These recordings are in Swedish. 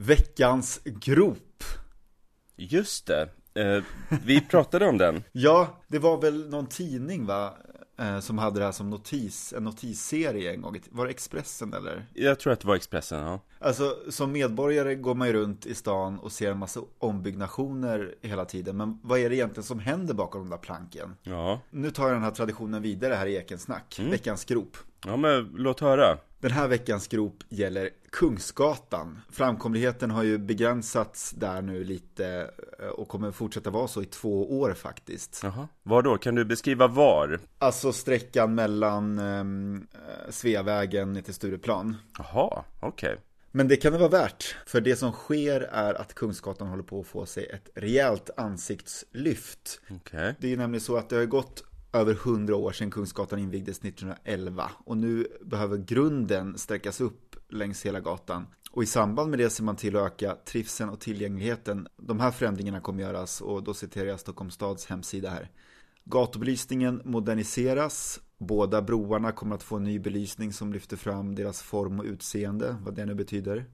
Veckans grop. Just det. Eh, vi pratade om den. Ja, det var väl någon tidning va? Eh, som hade det här som notis, en notisserie en gång. Var det Expressen eller? Jag tror att det var Expressen, ja. Alltså som medborgare går man ju runt i stan och ser en massa ombyggnationer hela tiden. Men vad är det egentligen som händer bakom de där planken? Ja. Nu tar jag den här traditionen vidare här i Ekensnack. Mm. Veckans grop. Ja, men låt höra. Den här veckans grop gäller Kungsgatan. Framkomligheten har ju begränsats där nu lite eh, och kommer fortsätta vara så i två år faktiskt. Jaha. Var då? Kan du beskriva var? Alltså sträckan mellan ehm, eh, Sveavägen ner till Stureplan. Jaha, okej. Okay. Men det kan det vara värt, för det som sker är att Kungsgatan håller på att få sig ett rejält ansiktslyft. Okay. Det är nämligen så att det har gått över 100 år sedan Kungsgatan invigdes 1911 och nu behöver grunden sträckas upp längs hela gatan. Och i samband med det ser man till att öka trivseln och tillgängligheten. De här förändringarna kommer göras och då citerar jag Stockholms stads hemsida här. Gatubelysningen moderniseras. Båda broarna kommer att få en ny belysning som lyfter fram deras form och utseende, vad det nu betyder.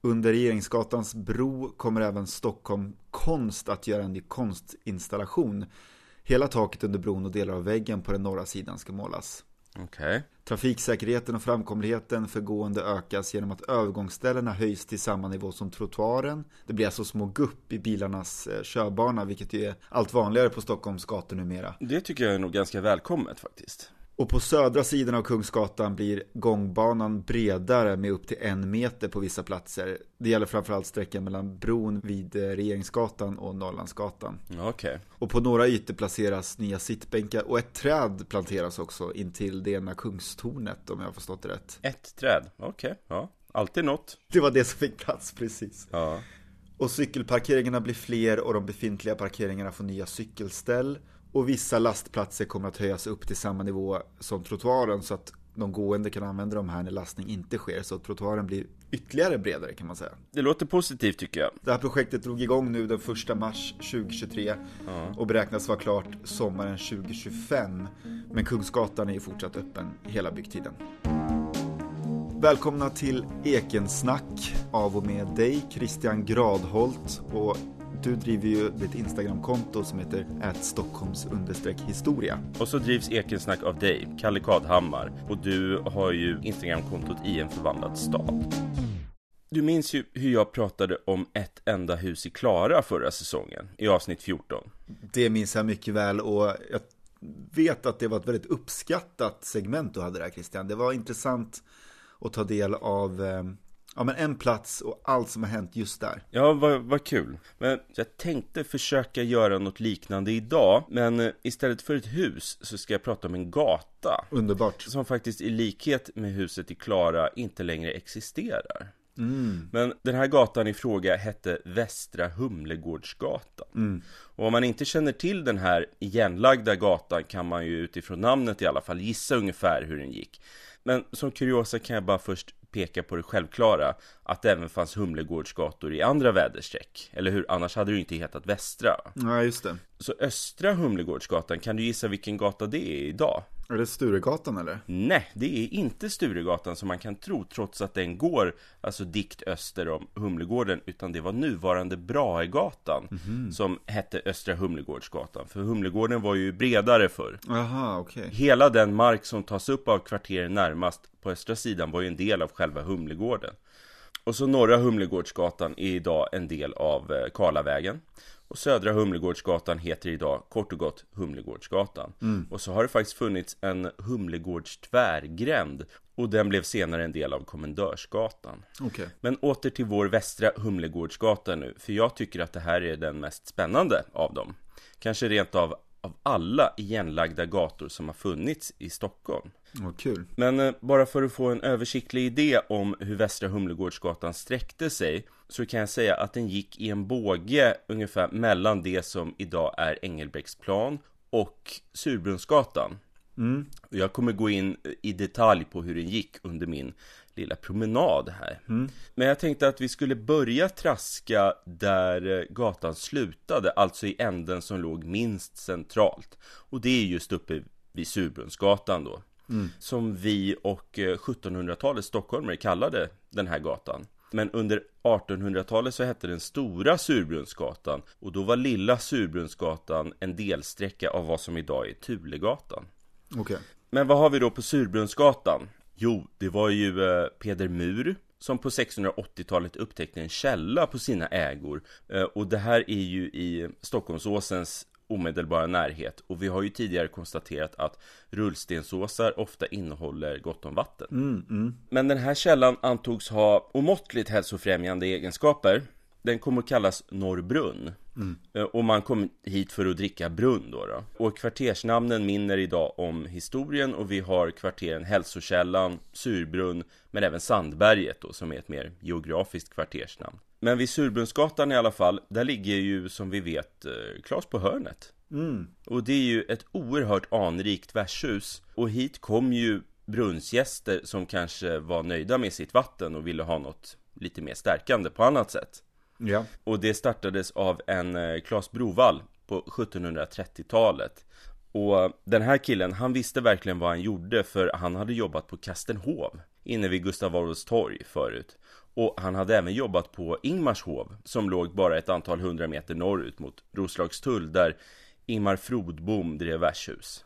Under Regeringsgatans bro kommer även Stockholm Konst att göra en ny konstinstallation Hela taket under bron och delar av väggen på den norra sidan ska målas. Okay. Trafiksäkerheten och framkomligheten för gående ökas genom att övergångsställena höjs till samma nivå som trottoaren. Det blir alltså små gupp i bilarnas eh, körbana, vilket ju är allt vanligare på Stockholms gator numera. Det tycker jag är nog ganska välkommet faktiskt. Och på södra sidan av Kungsgatan blir gångbanan bredare med upp till en meter på vissa platser. Det gäller framförallt sträckan mellan bron vid eh, Regeringsgatan och Norrlandsgatan. Okay. Och på några ytor placeras nya sittbänkar och ett träd planteras också intill det ena kungstornet om jag har förstått det rätt. Ett träd, okej, okay. ja. Alltid något. Det var det som fick plats, precis. Ja. Och cykelparkeringarna blir fler och de befintliga parkeringarna får nya cykelställ. Och vissa lastplatser kommer att höjas upp till samma nivå som trottoaren så att de gående kan använda de här när lastning inte sker. Så att trottoaren blir ytterligare bredare kan man säga. Det låter positivt tycker jag. Det här projektet drog igång nu den 1 mars 2023 ja. och beräknas vara klart sommaren 2025. Men Kungsgatan är ju fortsatt öppen hela byggtiden. Välkomna till Ekensnack av och med dig Christian Gradholt och du driver ju ditt Instagramkonto som heter Stockholms historia. Och så drivs Ekensnack av dig, Kalle Kadhammar. Och du har ju Instagramkontot i en förvandlad stad. Du minns ju hur jag pratade om ett enda hus i Klara förra säsongen, i avsnitt 14. Det minns jag mycket väl och jag vet att det var ett väldigt uppskattat segment du hade där Christian. Det var intressant att ta del av eh, Ja men en plats och allt som har hänt just där. Ja, vad, vad kul. Men jag tänkte försöka göra något liknande idag. Men eh, istället för ett hus så ska jag prata om en gata. Underbart. Som faktiskt i likhet med huset i Klara inte längre existerar. Mm. Men den här gatan i fråga hette Västra Humlegårdsgatan. Mm. Och om man inte känner till den här igenlagda gatan kan man ju utifrån namnet i alla fall gissa ungefär hur den gick. Men som kuriosa kan jag bara först peka på det självklara att det även fanns Humlegårdsgator i andra väderstreck. Eller hur? Annars hade det ju inte hetat Västra. Ja, just det. Så Östra Humlegårdsgatan, kan du gissa vilken gata det är idag? Är det Sturegatan eller? Nej, det är inte Sturegatan som man kan tro trots att den går alltså dikt öster om Humlegården utan det var nuvarande Braegatan mm -hmm. som hette Östra Humlegårdsgatan för Humlegården var ju bredare förr. Aha. Okay. Hela den mark som tas upp av kvarteren närmast på östra sidan var ju en del av själva Humlegården. Och så norra Humlegårdsgatan är idag en del av eh, Karlavägen. Och södra Humlegårdsgatan heter idag kort och gott Humlegårdsgatan. Mm. Och så har det faktiskt funnits en Humlegårds tvärgränd. Och den blev senare en del av Kommendörsgatan. Okay. Men åter till vår västra Humlegårdsgata nu. För jag tycker att det här är den mest spännande av dem. Kanske rent av av alla igenlagda gator som har funnits i Stockholm. Oh, kul. Men eh, bara för att få en översiktlig idé om hur Västra Humlegårdsgatan sträckte sig så kan jag säga att den gick i en båge ungefär mellan det som idag är Engelbrektsplan och Surbrunnsgatan. Mm. Jag kommer gå in i detalj på hur den gick under min lilla promenad här. Mm. Men jag tänkte att vi skulle börja traska där eh, gatan slutade, alltså i änden som låg minst centralt. Och det är just uppe vid Surbrunnsgatan då. Mm. Som vi och 1700-talets eh, stockholmare kallade den här gatan. Men under 1800-talet så hette den Stora Surbrunnsgatan och då var Lilla Surbrunnsgatan en delsträcka av vad som idag är Tulegatan. Okej. Men vad har vi då på Surbrunnsgatan? Jo, det var ju eh, Peder Mur som på 1680-talet upptäckte en källa på sina ägor. Eh, och det här är ju i Stockholmsåsens omedelbara närhet. Och vi har ju tidigare konstaterat att rullstensåsar ofta innehåller gott om vatten. Mm, mm. Men den här källan antogs ha omåttligt hälsofrämjande egenskaper. Den kommer att kallas Norrbrunn. Eh, Och man kom hit för att dricka brunn då, då. Och kvartersnamnen minner idag om historien och vi har kvarteren Hälsokällan, Surbrunn, men även Sandberget då, som är ett mer geografiskt kvartersnamn. Men vid Surbrunnsgatan i alla fall, där ligger ju som vi vet eh, Klas på hörnet. Mm. Och det är ju ett oerhört anrikt värdshus. Och hit kom ju brunnsgäster som kanske var nöjda med sitt vatten och ville ha något lite mer stärkande på annat sätt. Ja. Och det startades av en eh, Claes Brovall på 1730-talet. Och den här killen, han visste verkligen vad han gjorde för han hade jobbat på Kastenhov inne vid Gustav Adolfs torg förut. Och han hade även jobbat på Ingmarshov som låg bara ett antal hundra meter norrut mot Roslagstull där Ingmar Frodbom drev värdshus.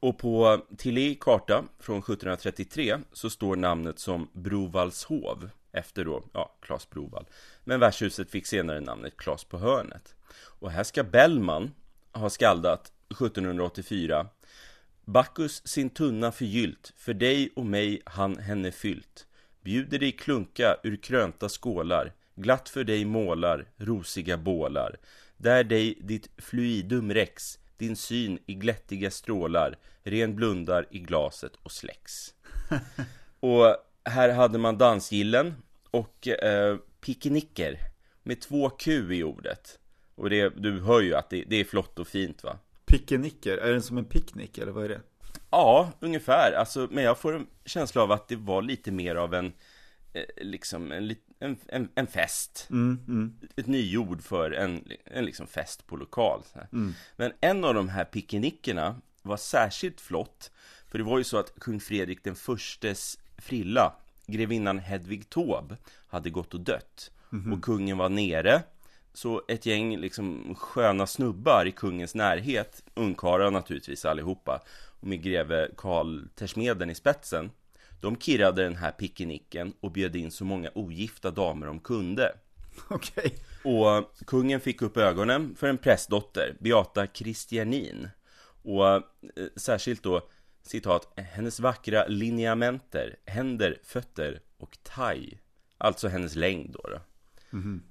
Och på Tilly karta från 1733 så står namnet som Brovallshov efter då, ja, Klas Brovall. Men värdshuset fick senare namnet Klas på hörnet. Och här ska Bellman ha skaldat 1784 Bacchus sin tunna förgyllt, för dig och mig han henne fyllt. Bjuder dig klunka ur krönta skålar, glatt för dig målar rosiga bålar. Där dig ditt fluidum rex, din syn i glättiga strålar, ren blundar i glaset och släcks. och här hade man dansgillen och eh, picknicker med två Q i ordet. Och det, du hör ju att det, det är flott och fint va? Pickenicker, är den som en picknick eller vad är det? Ja, ungefär. Alltså, men jag får en känsla av att det var lite mer av en, eh, liksom en, en, en, en fest. Mm, mm. Ett nyord för en, en liksom fest på lokal. Så här. Men en av de här picknickerna var särskilt flott. För det var ju så att kung Fredrik den förstes frilla, grevinnan Hedvig Taube, hade gått och dött. Och kungen var nere. Så ett gäng liksom sköna snubbar i kungens närhet, ungkarlar naturligtvis allihopa, och med greve Karl Tersmeden i spetsen, de kirrade den här picknicken och bjöd in så många ogifta damer de kunde. Okej. Och kungen fick upp ögonen för en prästdotter, Beata Christianin. Och eh, särskilt då, citat, hennes vackra lineamenter, händer, fötter och thai. Alltså hennes längd då. då.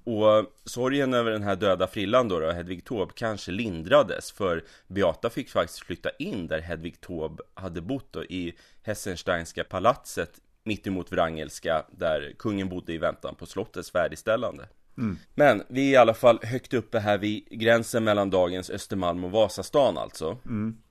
Och sorgen över den här döda frillan då, då Hedvig Taube, kanske lindrades för Beata fick faktiskt flytta in där Hedvig Taube hade bott då, i Hessensteinska palatset mittemot Wrangelska där kungen bodde i väntan på slottets färdigställande. Men vi är i alla fall högt uppe här vid gränsen mellan dagens Östermalm och Vasastan alltså.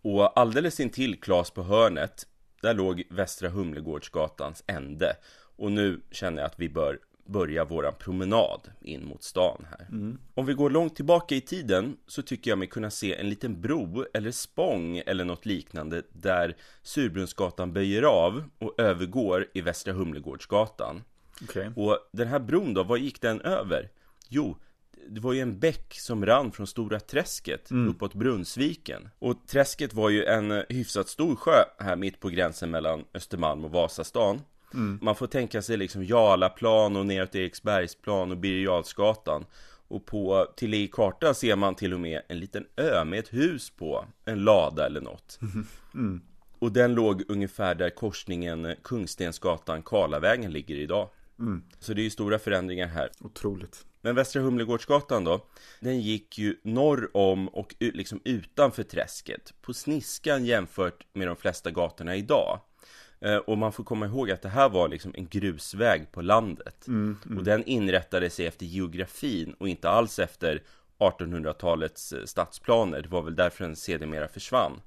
Och alldeles intill Klas på hörnet, där låg Västra Humlegårdsgatans ände. Och nu känner jag att vi bör börja våran promenad in mot stan här. Om vi går långt tillbaka i tiden så tycker jag mig kunna se en liten bro eller spång eller något liknande där Surbrunnsgatan böjer av och övergår i Västra Humlegårdsgatan. Okej. Och den här bron då, vad gick den över? Jo, det var ju en bäck som rann från Stora Träsket uppåt Brunnsviken. Och Träsket var ju en hyfsat stor sjö här mitt på gränsen mellan Östermalm och Vasastan. Man får tänka sig liksom Jarlaplan och neråt Eriksbergsplan och Birger. Och på till i kartan ser man till och med en liten ö med ett hus på, en lada eller något. Och den låg ungefär där korsningen Kungstensgatan Karlavägen ligger idag. Så det är ju stora förändringar här. Otroligt. Men Västra Humlegårdsgatan då, den gick ju norr om och liksom utanför träsket. På sniskan jämfört med de flesta gatorna idag. Eh, Och man får komma ihåg att det här var liksom en grusväg på landet. Och den inrättade sig efter geografin och inte alls efter 1800-talets eh, stadsplaner. Det var väl därför den sedermera försvann.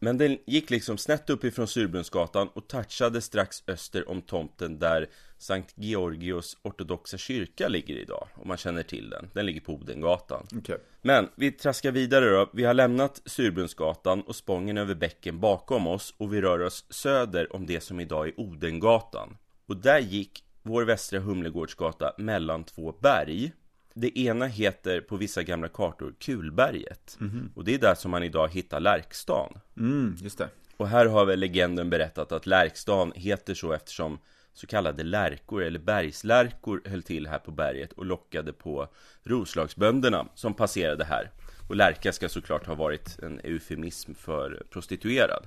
Men den gick liksom snett uppifrån Surbrunnsgatan och touchade strax öster om tomten där Sankt Georgios ortodoxa kyrka ligger idag. Om man känner till den. Den ligger på Odengatan. Okej. Men vi traskar vidare då. Vi har lämnat Surbrunnsgatan och Spången över bäcken bakom oss och vi rör oss söder om det som idag är Odengatan. Och där gick vår västra Humlegårdsgata mellan två berg. Det ena heter på vissa gamla kartor Kulberget. Mm. Och det är där som man idag hittar Lärkstan. Mm, just det. Och här har väl legenden berättat att Lärkstan heter så eftersom så kallade lärkor eller bergslärkor höll till här på berget och lockade på Roslagsbönderna som passerade här. Och lärka ska såklart ha varit en eufemism för prostituerad.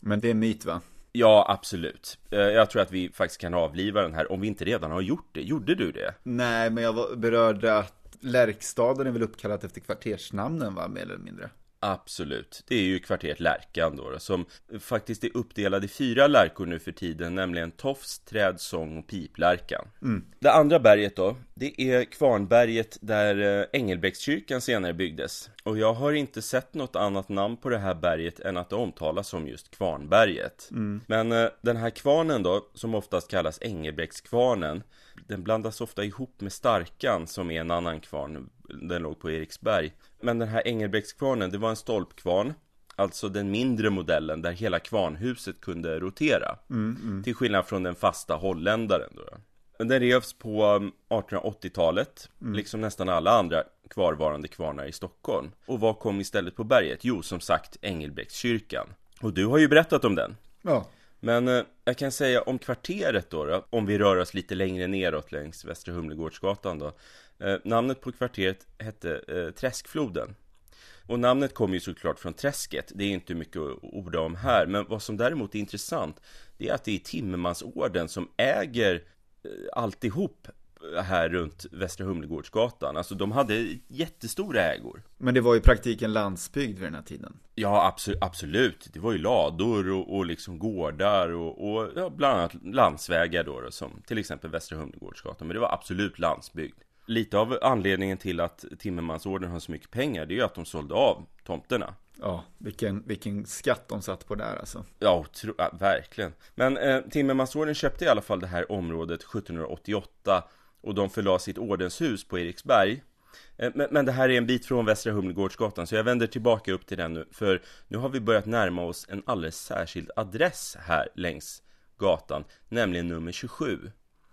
Men det är myt va? Ja, absolut. Eh, jag tror att vi faktiskt kan avliva den här om vi inte redan har gjort det. Gjorde du det? Nej, men jag berörde att Lärkstaden är väl uppkallat efter kvartersnamnen va, mer eller mindre? Absolut. Det är ju kvarteret Lärkan då, som faktiskt är uppdelad i fyra lärkor nu för tiden, nämligen tofs, träd, sång och piplärkan. Mm. Det andra berget då, det är Kvarnberget där eh, Engelbrektskyrkan senare byggdes. Och jag har inte sett något annat namn på det här berget än att det omtalas som just Kvarnberget. Mm. Men eh, den här kvarnen då, som oftast kallas Engelbrektskvarnen, den blandas ofta ihop med Starkan som är en annan kvarn. Den låg på Eriksberg. Men den här Engelbrektskvarnen, det var en stolpkvarn. Alltså den mindre modellen där hela kvarnhuset kunde rotera. Mm, mm. Till skillnad från den fasta holländaren då. Men den revs på 1880-talet mm. Liksom nästan alla andra kvarvarande kvarnar i Stockholm. Och vad kom istället på berget? Jo, som sagt Engelbrektskyrkan. Och du har ju berättat om den. Ja men eh, jag kan säga om kvarteret då, då, om vi rör oss lite längre neråt längs Västra Humlegårdsgatan då. Eh, namnet på kvarteret hette eh, Träskfloden. Och namnet kommer ju såklart från träsket, det är inte mycket att orda om här. Men vad som däremot är intressant, det är att det är Timmermansorden som äger eh, alltihop här runt Västra Humlegårdsgatan. Alltså de hade jättestora ägor. Men det var i praktiken landsbygd vid den här tiden? Ja, absolut. absolut. Det var ju lador och, och liksom gårdar och, och ja, bland annat landsvägar då, då, som till exempel Västra Humlegårdsgatan. Men det var absolut landsbygd. Lite av anledningen till att Timmermansorden har så mycket pengar, det är ju att de sålde av tomterna. Ja, vilken, vilken skatt de satt på där alltså. Ja, tro, ja verkligen. Men eh, Timmermansorden köpte i alla fall det här området 1788 och de förlade sitt ordenshus på Eriksberg. Eh, men, men, det här är en bit från Västra Humlegårdsgatan så jag vänder tillbaka upp till den nu för nu har vi börjat närma oss en alldeles särskild adress här längs gatan, nämligen nummer 27.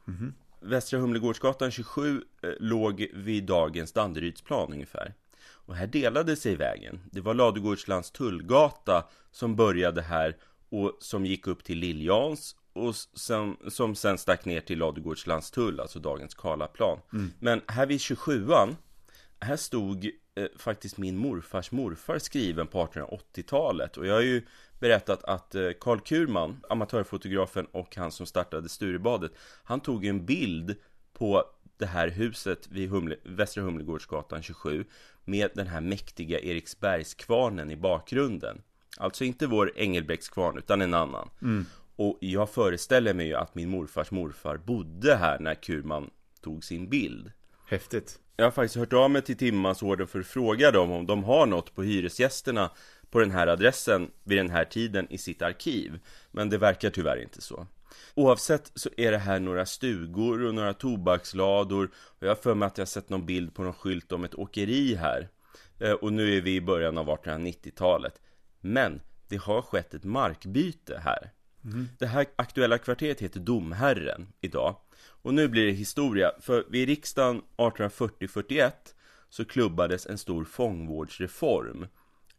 Mm. Västra Humlegårdsgatan 27 eh, låg vid dagens Danderydsplan ungefär. Och här delade sig vägen. Det var Ladugårdslands tullgata som började här och som gick upp till Liljans och som, som sen stack ner till Ladugårdslandstull, alltså dagens Karlaplan. Mm. Men här vid 27an, här stod eh, faktiskt min morfars morfar skriven på 1880-talet. Och jag har ju berättat att eh, Karl Kurman, amatörfotografen och han som startade Sturebadet, han tog en bild på det här huset vid Humle, Västra Humlegårdsgatan 27 med den här mäktiga Eriksbergskvarnen i bakgrunden. Alltså inte vår Engelbrektskvarn utan en annan. Mm. Och jag föreställer mig ju att min morfars morfar bodde här när Kurman tog sin bild. Häftigt. Jag har faktiskt hört av mig till Timmansorden för att fråga dem om de har något på hyresgästerna på den här adressen vid den här tiden i sitt arkiv. Men det verkar tyvärr inte så. Oavsett så är det här några stugor och några tobakslador och jag har för mig att jag sett någon bild på någon skylt om ett åkeri här. Eh, och nu är vi i början av 1890-talet. Men det har skett ett markbyte här. Mm. Det här aktuella kvarteret heter Domherren idag. Och nu blir det historia, för vid riksdagen 1840-41 så klubbades en stor fångvårdsreform.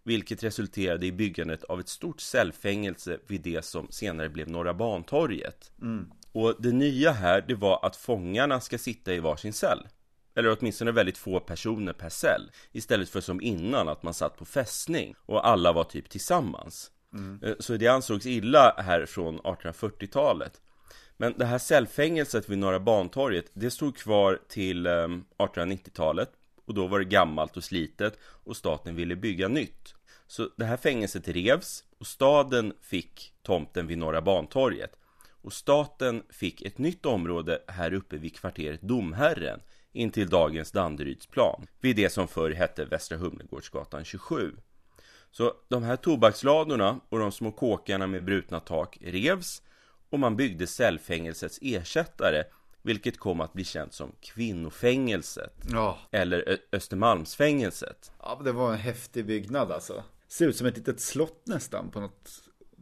Vilket resulterade i byggandet av ett stort cellfängelse vid det som senare blev Norra Bantorget. Mm. Och det nya här, det var att fångarna ska sitta i varsin cell. Eller åtminstone väldigt få personer per cell. Istället för som innan, att man satt på fästning och alla var typ tillsammans. Mm. Eh, så det ansågs illa här från 1840-talet. Men det här cellfängelset vid Norra Bantorget, det stod kvar till eh, 1890-talet. Och då var det gammalt och slitet och staten ville bygga nytt. Så det här fängelset revs och staden fick tomten vid Norra Bantorget. Och staten fick ett nytt område här uppe vid kvarteret Domherren intill dagens Danderydsplan. Vid det som förr hette Västra Humlegårdsgatan 27. Så de här tobaksladorna och de små kåkarna med brutna tak revs och man byggde cellfängelsets ersättare vilket kom att bli känt som kvinnofängelset ja. Eller Östermalmsfängelset Ja, det var en häftig byggnad alltså Ser ut som ett litet slott nästan på något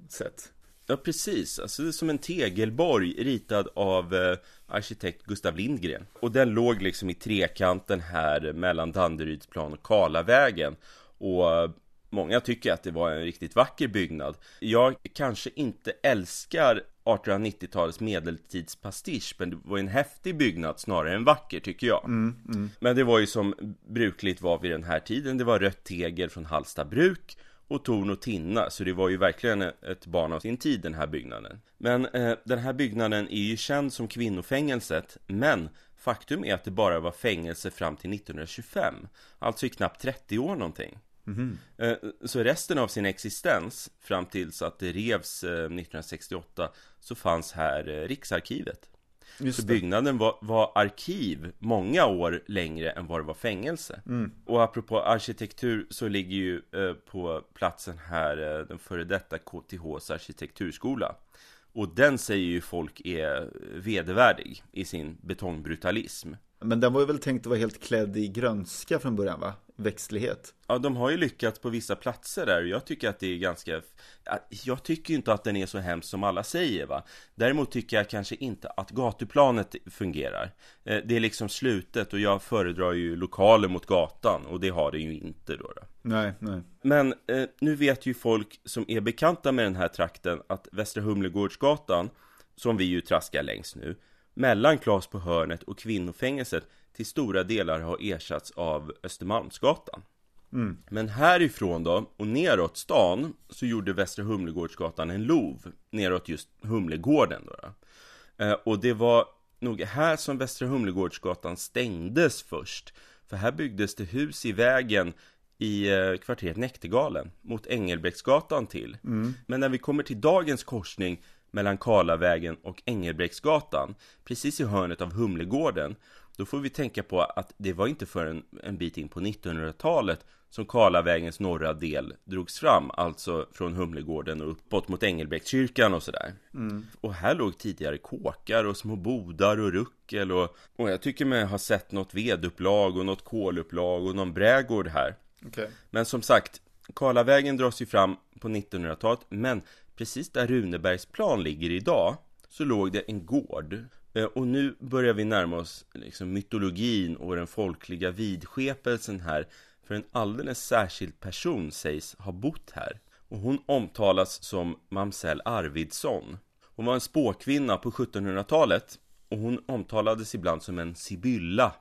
sätt Ja, precis. Alltså det är som en tegelborg ritad av eh, arkitekt Gustav Lindgren. Och den låg liksom i trekanten här mellan Danderydsplan och Karlavägen. Och eh, många tycker att det var en riktigt vacker byggnad. Jag kanske inte älskar 1890-talets medeltidspastisch Men det var en häftig byggnad snarare än vacker tycker jag mm, mm. Men det var ju som brukligt var vid den här tiden Det var rött tegel från Hallsta bruk och torn och tinna Så det var ju verkligen ett barn av sin tid den här byggnaden Men eh, den här byggnaden är ju känd som kvinnofängelset Men faktum är att det bara var fängelse fram till 1925 Alltså i knappt 30 år någonting Mm. Så resten av sin existens fram tills att det revs 1968 eh, så fanns här eh, Riksarkivet. Just så byggnaden var, var, arkiv många år längre än vad det var fängelse. Mm. Och apropå arkitektur så ligger ju eh, på platsen här eh, den före detta KTHs arkitekturskola. Och den säger ju folk är vedervärdig i sin betongbrutalism. Men den var ju väl tänkt att vara helt klädd i grönska från början va? växtlighet. Ja, de har ju lyckats på vissa platser där. Jag tycker att det är ganska... Jag tycker inte att den är så hemsk som alla säger va. Däremot tycker jag kanske inte att gatuplanet fungerar. Eh, det är liksom slutet och jag föredrar ju lokaler mot gatan och det har det ju inte då. då. Nej, nej. Men eh, nu vet ju folk som är bekanta med den här trakten att Västra Humlegårdsgatan, som vi ju traskar längs nu, mellan Klas på hörnet och kvinnofängelset till stora delar har ersatts av Östermalmsgatan. Mm. Men härifrån då, och neråt stan, så gjorde Västra Humlegårdsgatan en lov neråt just Humlegården då. då. Eh, och det var nog här som Västra Humlegårdsgatan stängdes först. För här byggdes det hus i vägen i eh, kvarteret Näktergalen mot Engelbrektsgatan till. Mm. Men när vi kommer till dagens korsning mellan Karlavägen och Engelbrektsgatan, precis i hörnet av Humlegården, då får vi tänka på att det var inte förrän en bit in på 1900-talet som Karlavägens norra del drogs fram, alltså från Humlegården och uppåt mot Engelbrektskyrkan och sådär. Mm. Och här låg tidigare kåkar och små bodar och ruckel och, och jag tycker mig ha sett något vedupplag och något kolupplag och någon brädgård här. Okay. Men som sagt, Karlavägen dras ju fram på 1900-talet, men precis där Runebergsplan ligger idag så låg det en gård eh, och nu börjar vi närma oss liksom mytologin och den folkliga vidskepelsen här. För en alldeles särskild person sägs ha bott här. Och hon omtalas som Mamsell Arvidsson. Hon var en spåkvinna på 1700-talet. Och hon omtalades ibland som en sibylla.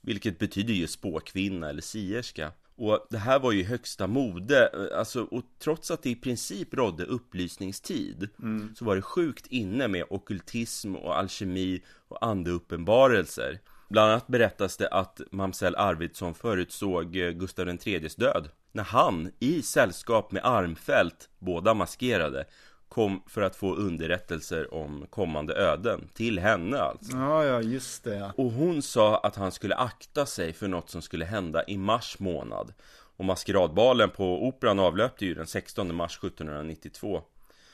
Vilket betyder ju spåkvinna eller sierska. Och det här var ju högsta mode, alltså, och trots att det i princip rådde upplysningstid mm. Så var det sjukt inne med okultism och alkemi och andeuppenbarelser Bland annat berättas det att mamsell Arvidsson förutsåg eh, Gustav IIIs död När han, i sällskap med Armfelt, båda maskerade kom för att få underrättelser om kommande öden till henne alltså. Ja, ja, just det. Och hon sa att han skulle akta sig för något som skulle hända i mars månad. Och maskeradbalen på Operan avlöpte ju den 16 mars 1792.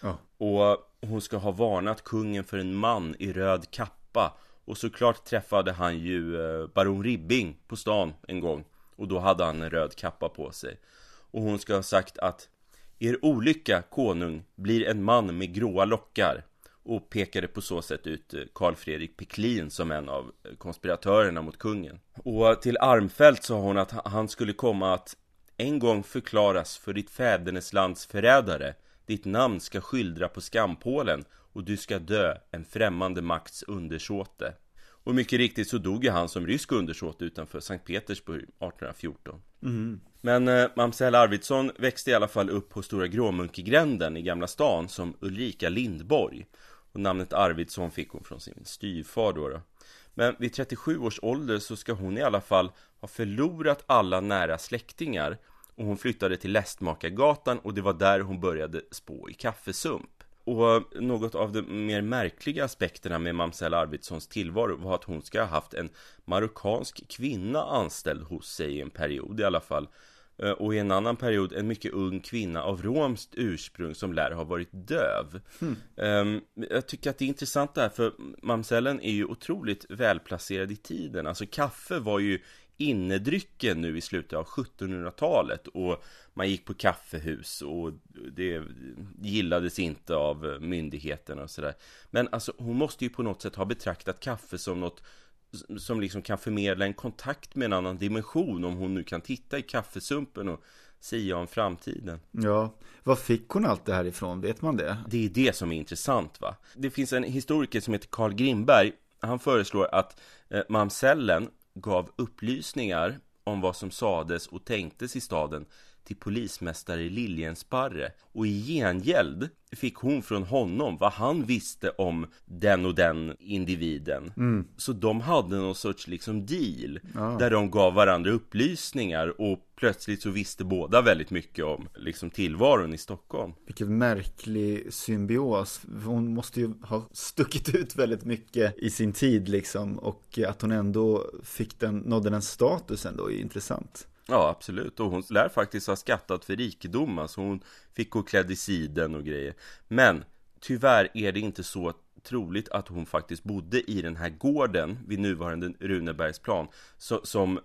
Ja. Och hon ska ha varnat kungen för en man i röd kappa. Och såklart träffade han ju eh, baron Ribbing på stan en gång. Och då hade han en röd kappa på sig. Och hon ska ha sagt att er olycka, konung, blir en man med gråa lockar och pekade på så sätt ut eh, Karl Fredrik Peklin som en av eh, konspiratörerna mot kungen. Och till Armfelt sa hon att han skulle komma att en gång förklaras för ditt fäderneslands förrädare. Ditt namn ska skildra på skampålen och du ska dö en främmande makts undersåte. Och mycket riktigt så dog ju han som rysk undersåte utanför Sankt Petersburg 1814. Mm. Men eh, Mamsell Arvidsson växte i alla fall upp på Stora Gråmunkegränden i Gamla stan som Ulrika Lindborg. Och namnet Arvidsson fick hon från sin styvfar då, då. Men vid 37 års ålder så ska hon i alla fall ha förlorat alla nära släktingar och hon flyttade till Lästmakargatan och det var där hon började spå i kaffesump. Och något av de mer märkliga aspekterna med Mamsell Arvidssons tillvaro var att hon ska ha haft en marockansk kvinna anställd hos sig i en period i alla fall. Eh, och i en annan period en mycket ung kvinna av romskt ursprung som lär ha varit döv. Mm. Jag tycker att det är intressant det här för mamsellen är ju otroligt välplacerad i tiden. Alltså kaffe var ju innedrycken nu i slutet av 1700-talet och man gick på kaffehus och det gillades inte av myndigheterna och sådär. Men alltså hon måste ju på något sätt ha betraktat kaffe som något som liksom kan förmedla en kontakt med en annan dimension om hon nu kan titta i kaffesumpen och sia om framtiden. Ja, var fick hon allt det här ifrån? Vet man det? Det är det som är intressant va. Det finns en historiker som heter Carl Grimberg. Han föreslår att eh, mamsellen gav upplysningar om vad som sades och tänktes i staden till polismästare Liljensparre och i gengäld fick hon från honom vad han visste om den och den individen. Mm. Så de hade någon sorts liksom deal ja. där de gav varandra upplysningar och plötsligt så visste båda väldigt mycket om liksom tillvaron i Stockholm. Vilken märklig symbios. Hon måste ju ha stuckit ut väldigt mycket i sin tid liksom och att hon ändå fick den, nådde den statusen då är intressant. Ja, absolut. Och hon lär faktiskt ha skattat för rikedom. Alltså hon fick gå klädd i siden och grejer. Men tyvärr är det inte så troligt att hon faktiskt bodde i den här gården vid nuvarande Runebergsplan så, som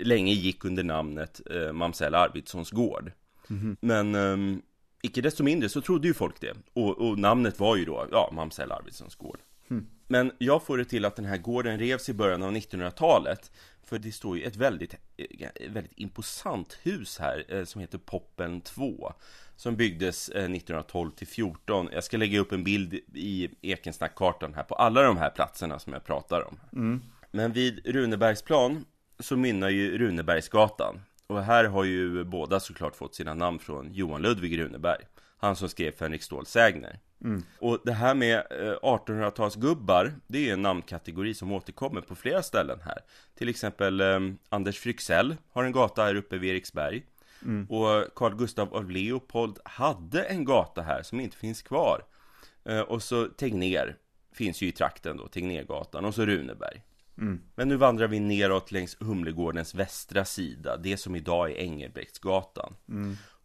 länge gick under namnet eh, Mamsell Arvidssons gård. Mm -hmm. Men eh, icke desto mindre så trodde ju folk det. Och, och namnet var ju då, ja, Mamsell Arvidssons gård. Mm. Men jag får det till att den här gården revs i början av 1900-talet för det står ju ett väldigt, eh, väldigt imposant hus här eh, som heter Poppen 2 Som byggdes 1912 eh, till 14 Jag ska lägga upp en bild i Ekensnackkartan här på alla de här platserna som jag pratar om. Mm. Men vid Runebergsplan så mynnar ju Runebergsgatan. Och här har ju båda såklart fått sina namn från Johan Ludvig Runeberg Han som skrev Fänrik Ståls sägner Mm. Och det här med 1800-talsgubbar, eh, det är en namnkategori som återkommer på flera ställen här. Till exempel eh, Anders Fryxell har en gata här uppe vid Eriksberg. Mm. Och Carl Gustav av Leopold hade en gata här som inte finns kvar. Eh, och så Tegner finns ju i trakten då, Tegnérgatan och så Runeberg. Mm. Men nu vandrar vi neråt längs Humlegårdens västra sida, det som idag är Engelbrektsgatan.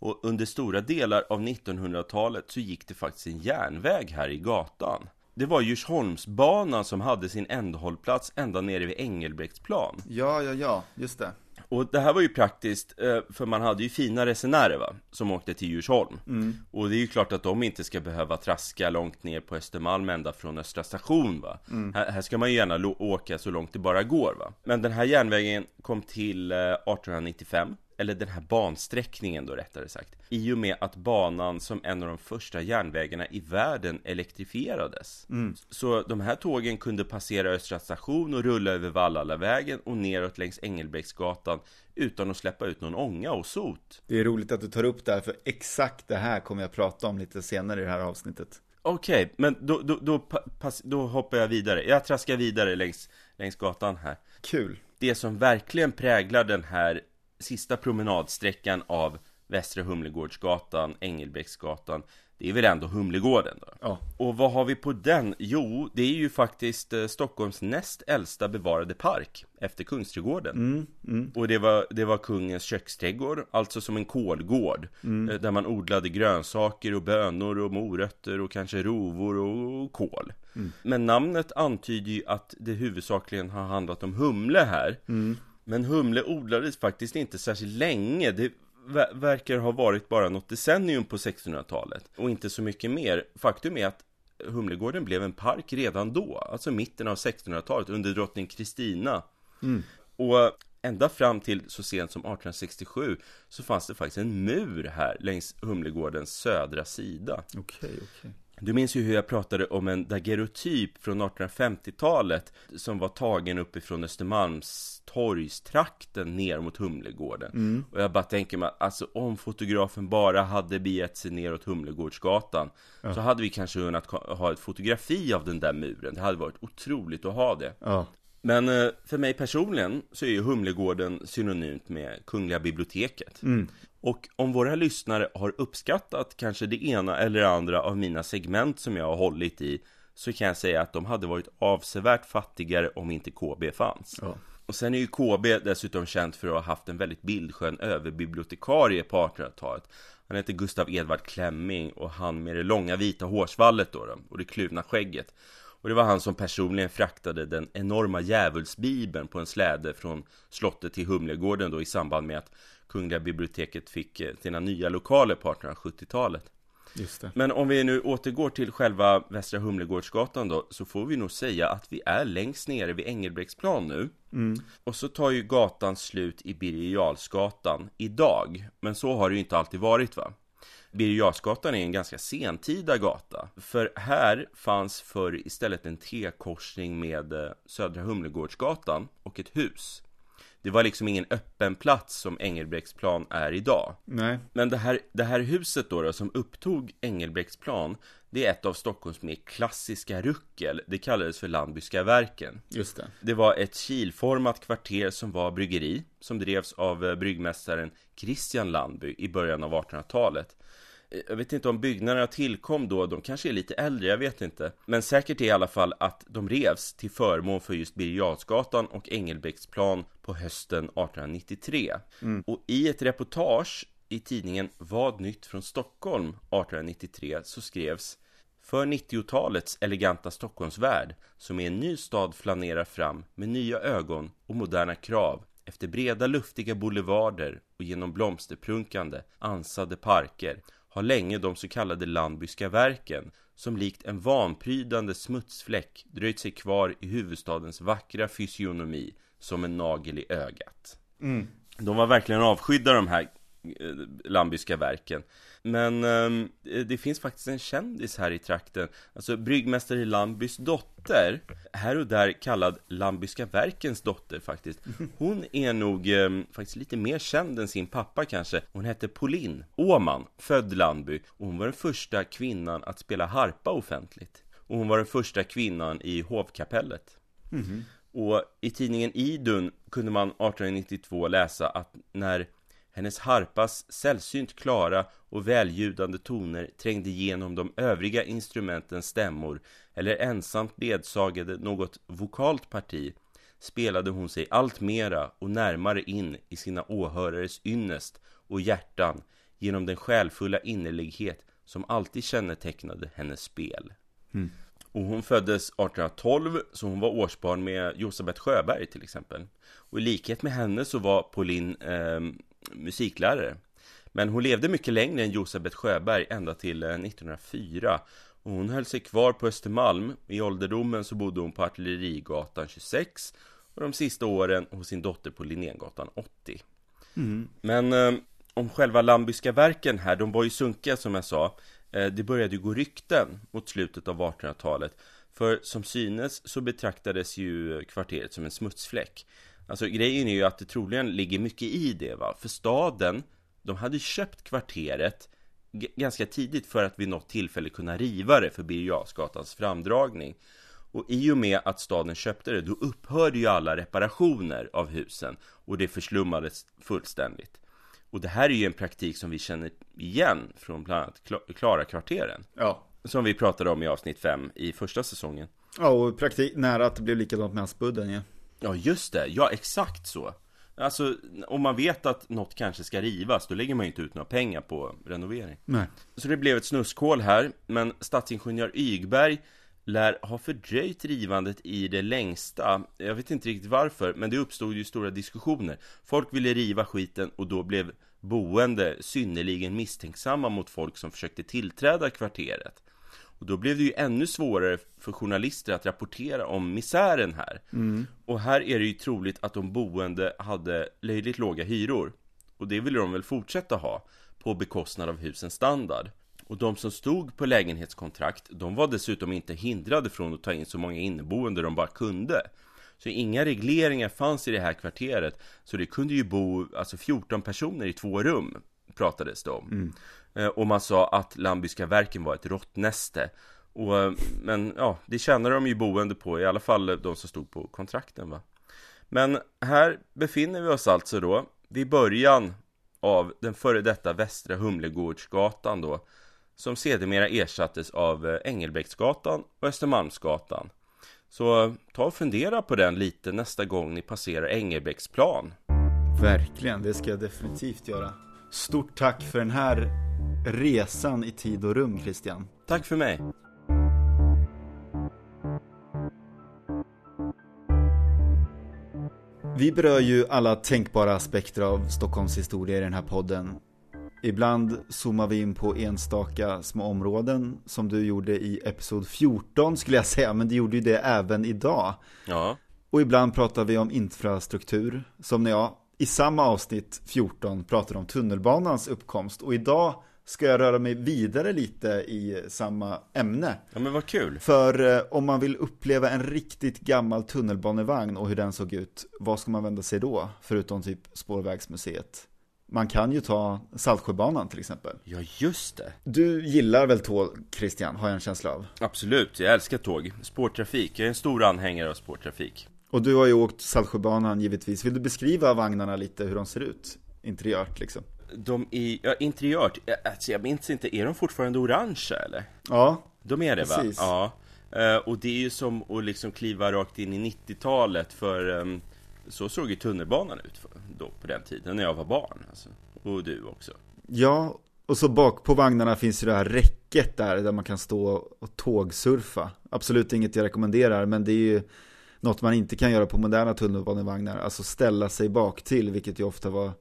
Och under stora delar av 1900-talet så gick det faktiskt en järnväg här i gatan. Det var Djursholmsbanan som hade sin ändhållplats ända nere vid Engelbrektsplan. Ja, ja, ja, just det. Och det här var ju praktiskt, eh, för man hade ju fina resenärer va, som åkte till Djursholm. Mm. Och det är ju klart att de inte ska behöva traska långt ner på Östermalm ända från Östra station va. Mm. Här, här, ska man ju gärna åka så långt det bara går va. Men den här järnvägen kom till 1895 eh, eller den här bansträckningen då rättare sagt, i och med att banan som en av de första järnvägarna i världen elektrifierades. Mm. Så de här tågen kunde passera Östra station och rulla över Vallalavägen och neråt längs Engelbrektsgatan utan att släppa ut någon ånga och sot. Det är roligt att du tar upp det här, för exakt det här kommer jag prata om lite senare i det här avsnittet. Okej, okay, men då, då, då, pass, då hoppar jag vidare. Jag traskar vidare längs, längs gatan här. Kul. Det som verkligen präglar den här sista promenadsträckan av Västra Humlegårdsgatan, Engelbrektsgatan Det är väl ändå Humlegården då? Ja. Och vad har vi på den? Jo, det är ju faktiskt eh, Stockholms näst äldsta bevarade park Efter Kungsträdgården mm, mm. Och det var, det var kungens köksträdgård Alltså som en kolgård mm. Eh, där man odlade grönsaker och bönor och morötter och kanske rovor och kål mm. Men namnet antyder ju att det huvudsakligen har handlat om humle här mm. Men humle odlades faktiskt inte särskilt länge. Det verkar ha varit bara något decennium på 1600-talet och inte så mycket mer. Faktum är att Humlegården blev en park redan då, alltså mitten av 1600-talet under drottning Kristina. Mm. Och ända fram till så sent som 1867 så fanns det faktiskt en mur här längs Humlegårdens södra sida. Okej, okay. Okay. Du minns ju hur jag pratade om en daguerreotyp från 1850-talet som var tagen uppifrån Östermalmstorgstrakten ner mot Humlegården. Mm. Och jag bara tänker mig, alltså om fotografen bara hade begett sig neråt Humlegårdsgatan ja. så hade vi kanske kunnat ha ett fotografi av den där muren. Det hade varit otroligt att ha det. Ja. Men eh, för mig personligen så är ju Humlegården synonymt med Kungliga biblioteket. Mm. Och om våra lyssnare har uppskattat kanske det ena eller andra av mina segment som jag har hållit i så kan jag säga att de hade varit avsevärt fattigare om inte KB fanns. Ja. Och sen är ju KB dessutom känt för att ha haft en väldigt bildskön överbibliotekarie på 1800-talet. Han heter Gustav Edvard Klemming och han med det långa vita hårsvallet då, då och det kluvna skägget. Och det var han som personligen fraktade den enorma djävulsbibeln på en släde från slottet till Humlegården då i samband med att Kungliga biblioteket fick eh, sina nya lokaler på 1870-talet. Men om vi nu återgår till själva Västra Humlegårdsgatan då Så får vi nog säga att vi är längst nere vid Engelbrektsplan nu mm. Och så tar ju gatan slut i Birger idag Men så har det ju inte alltid varit va Birger är en ganska sentida gata För här fanns förr istället en T-korsning med eh, Södra Humlegårdsgatan och ett hus det var liksom ingen öppen plats som Engelbrektsplan är idag. Nej. Men det här, det här huset då, då som upptog Engelbrektsplan, det är ett av Stockholms mer klassiska ruckel. Det kallades för Landbyska verken. Just det. Det var ett kilformat kvarter som var bryggeri, som drevs av eh, bryggmästaren Christian Landby i början av 1800-talet jag vet inte om byggnaderna tillkom då, de kanske är lite äldre, jag vet inte. Men säkert är i alla fall att de revs till förmån för just Birger och Engelbrektsplan på hösten 1893. Mm. Och i ett reportage i tidningen Vad nytt från Stockholm 1893 så skrevs för 90-talets eleganta Stockholmsvärld som är en ny stad flanerar fram med nya ögon och moderna krav efter breda luftiga boulevarder och genom blomsterprunkande ansade parker har länge de så kallade Landbyska verken som likt en vanprydande smutsfläck dröjt sig kvar i huvudstadens vackra fysionomi som en nagel i ögat. Mm. De var verkligen avskydda de här Eh, lambiska verken. Men eh, det finns faktiskt en kändis här i trakten. Alltså bryggmästare Lambys dotter, här och där kallad Lambyska verkens dotter faktiskt. Hon är nog eh, faktiskt lite mer känd än sin pappa kanske. Hon hette Pauline Åman, född Landby. Och hon var den första kvinnan att spela harpa offentligt. Och hon var den första kvinnan i hovkapellet. Mm -hmm. Och i tidningen Idun kunde man 1892 läsa att när hennes harpas sällsynt klara och väljudande toner trängde igenom de övriga instrumentens stämmor eller ensamt ledsagade något vokalt parti spelade hon sig allt mera och närmare in i sina åhörares ynnest och hjärtan genom den själfulla innerlighet som alltid kännetecknade hennes spel. Mm. Och hon föddes 1812, så hon var årsbarn med Josebet Sjöberg till exempel. Och i likhet med henne så var Pauline eh, musiklärare. Men hon levde mycket längre än Josebet Sjöberg ända till 1904 eh, och hon höll sig kvar på Östermalm. I ålderdomen så bodde hon på Artillerigatan 26 och de sista åren hos sin dotter på Linnégatan 80. Mm. Men eh, om själva Lambyska verken här, de var ju sunkiga som jag sa. Eh, det började ju gå rykten mot slutet av 1800-talet. För som synes så betraktades ju kvarteret som en smutsfläck. Alltså grejen är ju att det troligen ligger mycket i det va För staden, de hade köpt kvarteret ganska tidigt för att vid något tillfälle kunna riva det för Birger framdragning och i och med att staden köpte det, då upphörde ju alla reparationer av husen och det förslummades fullständigt. Och det här är ju en praktik som vi känner igen från bland annat Klara-kvarteren. Ja. Som vi pratade om i avsnitt 5 i första säsongen. Ja, och praktik nära att det blev likadant med Aspudden ja. Ja, just det. Ja, exakt så. Alltså, om man vet att något kanske ska rivas, då lägger man ju inte ut några pengar på renovering. Nej. Så det blev ett snuskhål här, men stadsingenjör Ygberg lär ha fördröjt rivandet i det längsta. Jag vet inte riktigt varför, men det uppstod ju stora diskussioner. Folk ville riva skiten och då blev boende synnerligen misstänksamma mot folk som försökte tillträda kvarteret. Och då blev det ju ännu svårare för journalister att rapportera om misären här. Mm. Och här är det ju troligt att de boende hade löjligt låga hyror. Och det ville de väl fortsätta ha, på bekostnad av husens standard. Och de som stod på lägenhetskontrakt, de var dessutom inte hindrade från att ta in så många inneboende de bara kunde. Så inga regleringar fanns i det här kvarteret, så det kunde ju bo alltså 14 personer i två rum, pratades det om. Mm. Eh, och man sa att Lambiska verken var ett råttnäste. Och, eh, men ja, det tjänade de ju boende på, i alla fall de som stod på kontrakten va. Men här befinner vi oss alltså då vid början av den före detta Västra Humlegårdsgatan då som sedermera ersattes av eh, Engelbrektsgatan och Östermalmsgatan Så ta och fundera på den lite nästa gång ni passerar Engelbrektsplan. Verkligen, det ska jag definitivt göra. Stort tack för den här resan i tid och rum, Christian. Tack för mig. Vi berör ju alla tänkbara aspekter av Stockholms historia i den här podden. Ibland zoomar vi in på enstaka små områden som du gjorde i episod 14 skulle jag säga, men du gjorde ju det även idag. Ja. Och ibland pratar vi om infrastruktur, som när jag i samma avsnitt 14 pratade om tunnelbanans uppkomst. Och idag ska jag röra mig vidare lite i samma ämne. Ja men vad kul. För eh, om man vill uppleva en riktigt gammal tunnelbanevagn och hur den såg ut, vad ska man vända sig då? Förutom typ Spårvägsmuseet. Man kan ju ta Saltsjöbanan till exempel. Ja just det. Du gillar väl tåg, Christian, har jag en känsla av. Absolut, jag älskar tåg. Spårtrafik, jag är en stor anhängare av spårtrafik. Och du har ju åkt Saltsjöbanan givetvis. Vill du beskriva vagnarna lite, hur de ser ut? Interiört liksom. De är, ja interiört, alltså jag minns inte, är de fortfarande orangea eller? Ja, De är det Precis. va? Ja. Eh, Och det är ju som att liksom kliva rakt in i 90-talet för ehm, så såg ju tunnelbanan ut för, då på den tiden när jag var barn. Alltså. Och du också. Ja, och så bak på vagnarna finns ju det här räcket där, där man kan stå och tågsurfa. Absolut inget jag rekommenderar, men det är ju något man inte kan göra på moderna tunnelbanevagnar. Alltså ställa sig bak till, vilket ju ofta var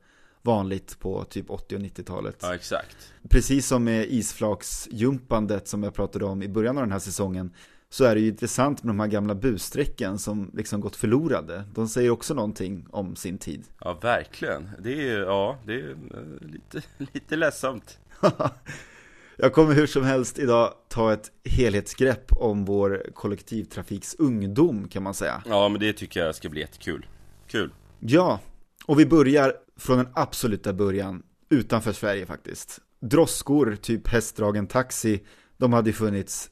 vanligt på typ 80 och 90-talet. Ja exakt. Precis som med isflaksjumpandet som jag pratade om i början av den här säsongen så är det ju intressant med de här gamla bussträcken som liksom gått förlorade. De säger också någonting om sin tid. Ja verkligen. Det är ja, det är eh, lite, lite ledsamt. Jag kommer hur som helst idag ta ett helhetsgrepp om vår kollektivtrafiks ungdom kan man säga. Ja men det tycker jag ska bli jättekul. Kul. Ja, och vi börjar från den absoluta början utanför Sverige faktiskt. Droskor, typ hästdragen taxi, de hade ju funnits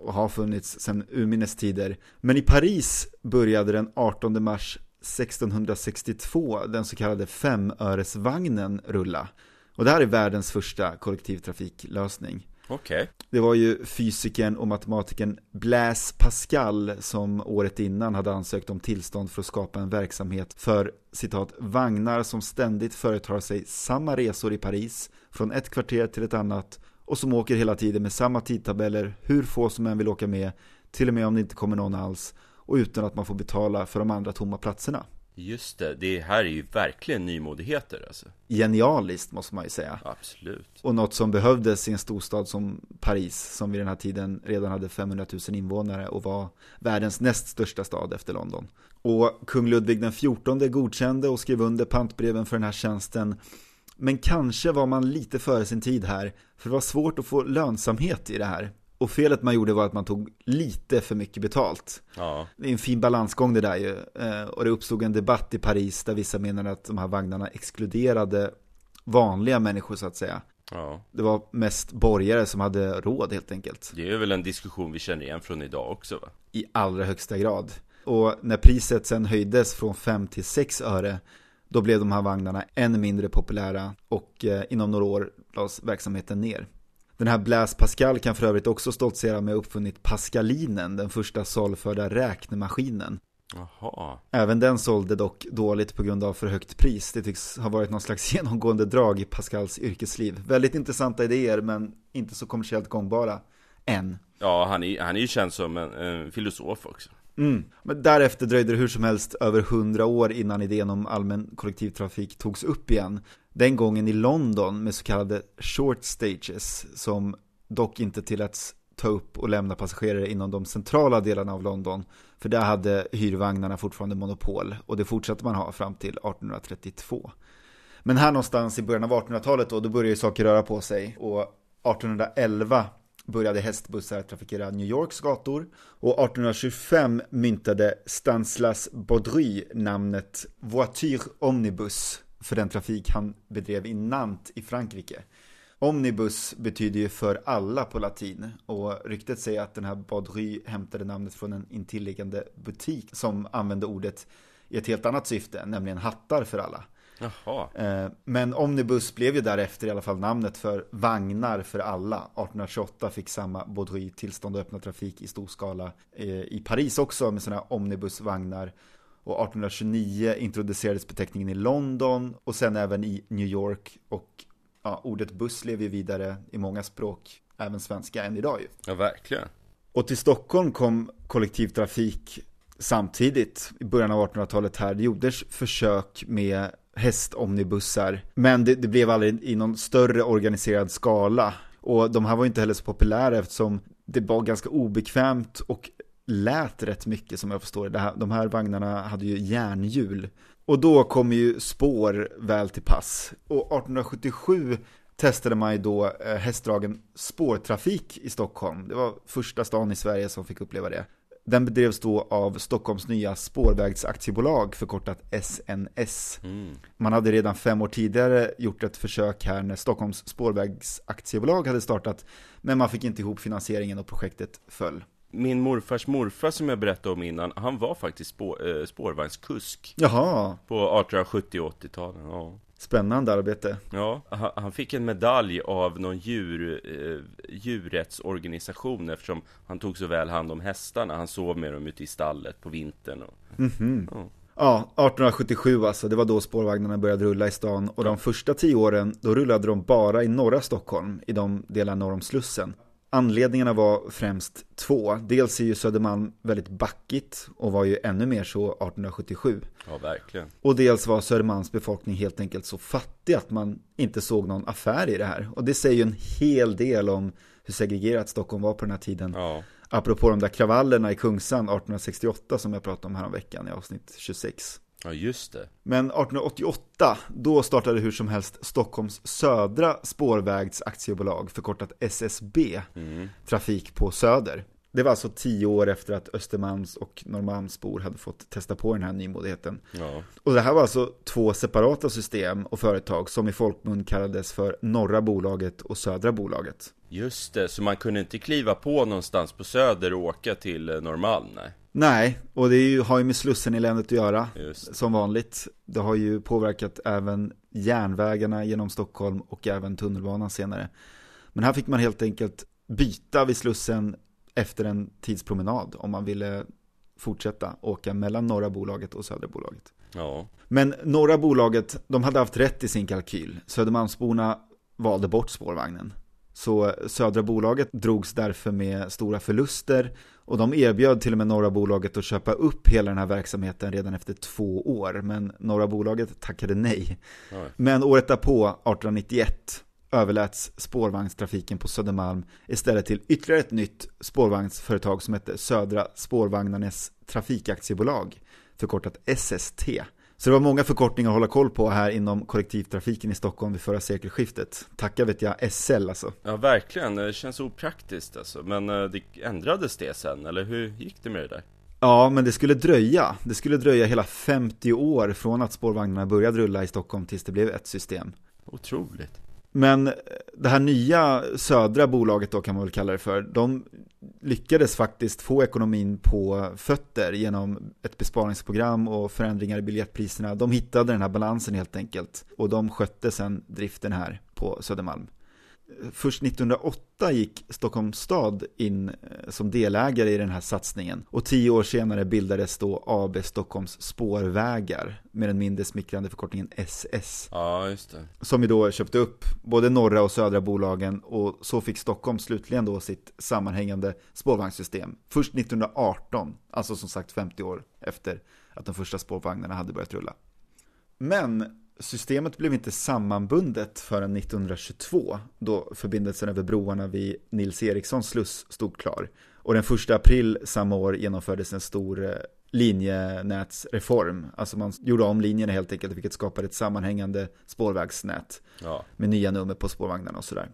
och har funnits sedan urminnes tider. Men i Paris började den 18 mars 1662 den så kallade femöresvagnen rulla. Och det här är världens första kollektivtrafiklösning. Okej. Det var ju fysikern och matematikern Blaise Pascal som året innan hade ansökt om tillstånd för att skapa en verksamhet för citat vagnar som ständigt företar sig samma resor i Paris från ett kvarter till ett annat och som åker hela tiden med samma tidtabeller, hur få som än vill åka med, till och med om det inte kommer någon alls och utan att man får betala för de andra tomma platserna. Just det, det här är ju verkligen nymodigheter alltså. Genialiskt måste man ju säga. Absolut. Och något som behövdes i en storstad som Paris, som vid den här tiden redan hade 500 000 invånare och var världens näst största stad efter London. Och kung Ludvig den XIV godkände och skrev under pantbreven för den här tjänsten. Men kanske var man lite före sin tid här, för det var svårt att få lönsamhet i det här. Och felet man gjorde var att man tog lite för mycket betalt. Ja. Det är en fin balansgång det där ju. Eh, Och det uppstod en debatt i Paris där vissa menade att de här vagnarna exkluderade vanliga människor så att säga. Ja. Det var mest borgare som hade råd helt enkelt. Det är väl en diskussion vi känner igen från idag också va? I allra högsta grad. Och när priset sen höjdes från 5 till 6 öre då blev de här vagnarna än mindre populära och eh, inom några år lades verksamheten ner. Den här Blaise Pascal kan för övrigt också stoltsera med uppfunnit Pascalinen, den första saluförda räknemaskinen. Jaha. Även den sålde dock dåligt på grund av för högt pris. Det tycks ha varit någon slags genomgående drag i Pascals yrkesliv. Väldigt intressanta idéer men inte så kommersiellt gångbara än. Ja, han är, han är ju känd som en, en filosof också. Mm. Men därefter dröjde det hur som helst över hundra år innan idén om allmän kollektivtrafik togs upp igen. Den gången i London med så kallade short stages som dock inte tilläts ta upp och lämna passagerare inom de centrala delarna av London. För där hade hyrvagnarna fortfarande monopol och det fortsatte man ha fram till 1832. Men här någonstans i början av 1800-talet då, då började saker röra på sig och 1811 började hästbussar trafikera New Yorks gator och 1825 myntade Stanislas Baudry namnet Voiture Omnibus för den trafik han bedrev i Nantes i Frankrike. Omnibus betyder ju för alla på latin och ryktet säger att den här Baudry hämtade namnet från en intilliggande butik som använde ordet i ett helt annat syfte, nämligen hattar för alla. Jaha. Eh, Men omnibus blev ju därefter i alla fall namnet för vagnar för alla. 1828 fick samma Baudry tillstånd att öppna trafik i stor skala eh, i Paris också med sådana omnibusvagnar. Och 1829 introducerades beteckningen i London och sen även i New York. Och ja, ordet buss lever ju vidare i många språk, även svenska än idag ju. Ja, verkligen. Och till Stockholm kom kollektivtrafik samtidigt i början av 1800-talet här. Det gjordes försök med hästomnibussar, men det, det blev aldrig i någon större organiserad skala. Och de här var ju inte heller så populära eftersom det var ganska obekvämt och lät rätt mycket som jag förstår det. här, de här vagnarna hade ju järnhjul. Och då kom ju spår väl till pass. Och 1877 testade man ju då eh, hästdragen spårtrafik i Stockholm. Det var första stan i Sverige som fick uppleva det. Den bedrevs då av Stockholms nya spårvägsaktiebolag, förkortat SNS. Mm. Man hade redan fem år tidigare gjort ett försök här när Stockholms spårvägsaktiebolag hade startat, men man fick inte ihop finansieringen och projektet föll. Min morfars morfar som jag berättade om innan, han var faktiskt spår, eh, spårvagnskusk Jaha, på 1870 och 80-talen. Ja. spännande arbete. Ja, han, han fick en medalj av någon djur, eh, djurrättsorganisation eftersom han tog så väl hand om hästarna. Han sov med dem ute i stallet på vintern. Och, Mhm. ja. Ja, 1877 alltså, det var då spårvagnarna började rulla i stan och de första tio åren då rullade de bara i norra Stockholm, i de delar norr om Slussen. Anledningarna var främst två. Dels är ju Södermalm väldigt backigt och var ju ännu mer så 1877. ja, verkligen. Och dels var Södermalms befolkning helt enkelt så fattig att man inte såg någon affär i det här. Och det säger ju en hel del om hur segregerat Stockholm var på den här tiden. Ja, Apropå de där kravallerna i Kungsan 1868 som jag pratade om här om veckan i avsnitt 26. Ja just det. Men 1888, då startade hur som helst Stockholms södra spårvägsaktiebolag, förkortat SSB, Mm. trafik på Söder. Det var alltså tio år efter att Östermalms och Norrmalmsbor hade fått testa på den här nymodigheten. Ja, Och det här var alltså två separata system och företag som i folkmun kallades för Norra bolaget och Södra bolaget. just det. Så man kunde inte kliva på någonstans på Söder och åka till eh, Norrmalm, nej. Nej, och det ju, har ju med Slussen i länet att göra. Som vanligt. Det har ju påverkat även järnvägarna genom Stockholm och även tunnelbanan senare. Men här fick man helt enkelt byta vid Slussen efter en tidspromenad om man ville fortsätta åka mellan norra bolaget och södra bolaget. Ja, Men norra bolaget, de hade haft rätt i sin kalkyl. Södermalmsborna valde bort spårvagnen. Så södra bolaget drogs därför med stora förluster och de erbjöd till och med norra bolaget att köpa upp hela den här verksamheten redan efter två år. Men norra bolaget tackade nej. ja. Men året därpå, 1891, överläts spårvagnstrafiken på Södermalm istället till ytterligare ett nytt spårvagnsföretag som hette Södra Spårvagnarnas Trafikaktiebolag, förkortat SST. Så det var många förkortningar att hålla koll på här inom kollektivtrafiken i Stockholm vid förra sekelskiftet. Tacka vet jag SL alltså. ja verkligen. Det känns opraktiskt alltså. Men eh, det ändrades det sen, eller hur gick det med det där? Ja, men det skulle dröja. Det skulle dröja hela 50 år från att spårvagnarna började rulla i Stockholm tills det blev ett system. Otroligt. Men det här nya södra bolaget då kan man väl kalla det för, de lyckades faktiskt få ekonomin på fötter genom ett besparingsprogram och förändringar i biljettpriserna. De hittade den här balansen helt enkelt och de skötte sedan driften här på Södermalm. Först 1908 gick Stockholms stad in eh, som delägare i den här satsningen och tio år senare bildades då AB Stockholms spårvägar med den mindre smickrande förkortningen SS Ja, just det. som ju då köpte upp både norra och södra bolagen och så fick Stockholm slutligen då sitt sammanhängande spårvagnssystem. Först 1918, alltså som sagt 50 år efter att de första spårvagnarna hade börjat rulla. Men systemet blev inte sammanbundet förrän 1922 då förbindelsen över broarna vid Nils Erikssons sluss stod klar. Och den 1 april samma år genomfördes en stor eh, linjenätsreform. Alltså man gjorde om linjerna helt enkelt, vilket skapade ett sammanhängande spårvägsnät Ja, med nya nummer på spårvagnarna och sådär.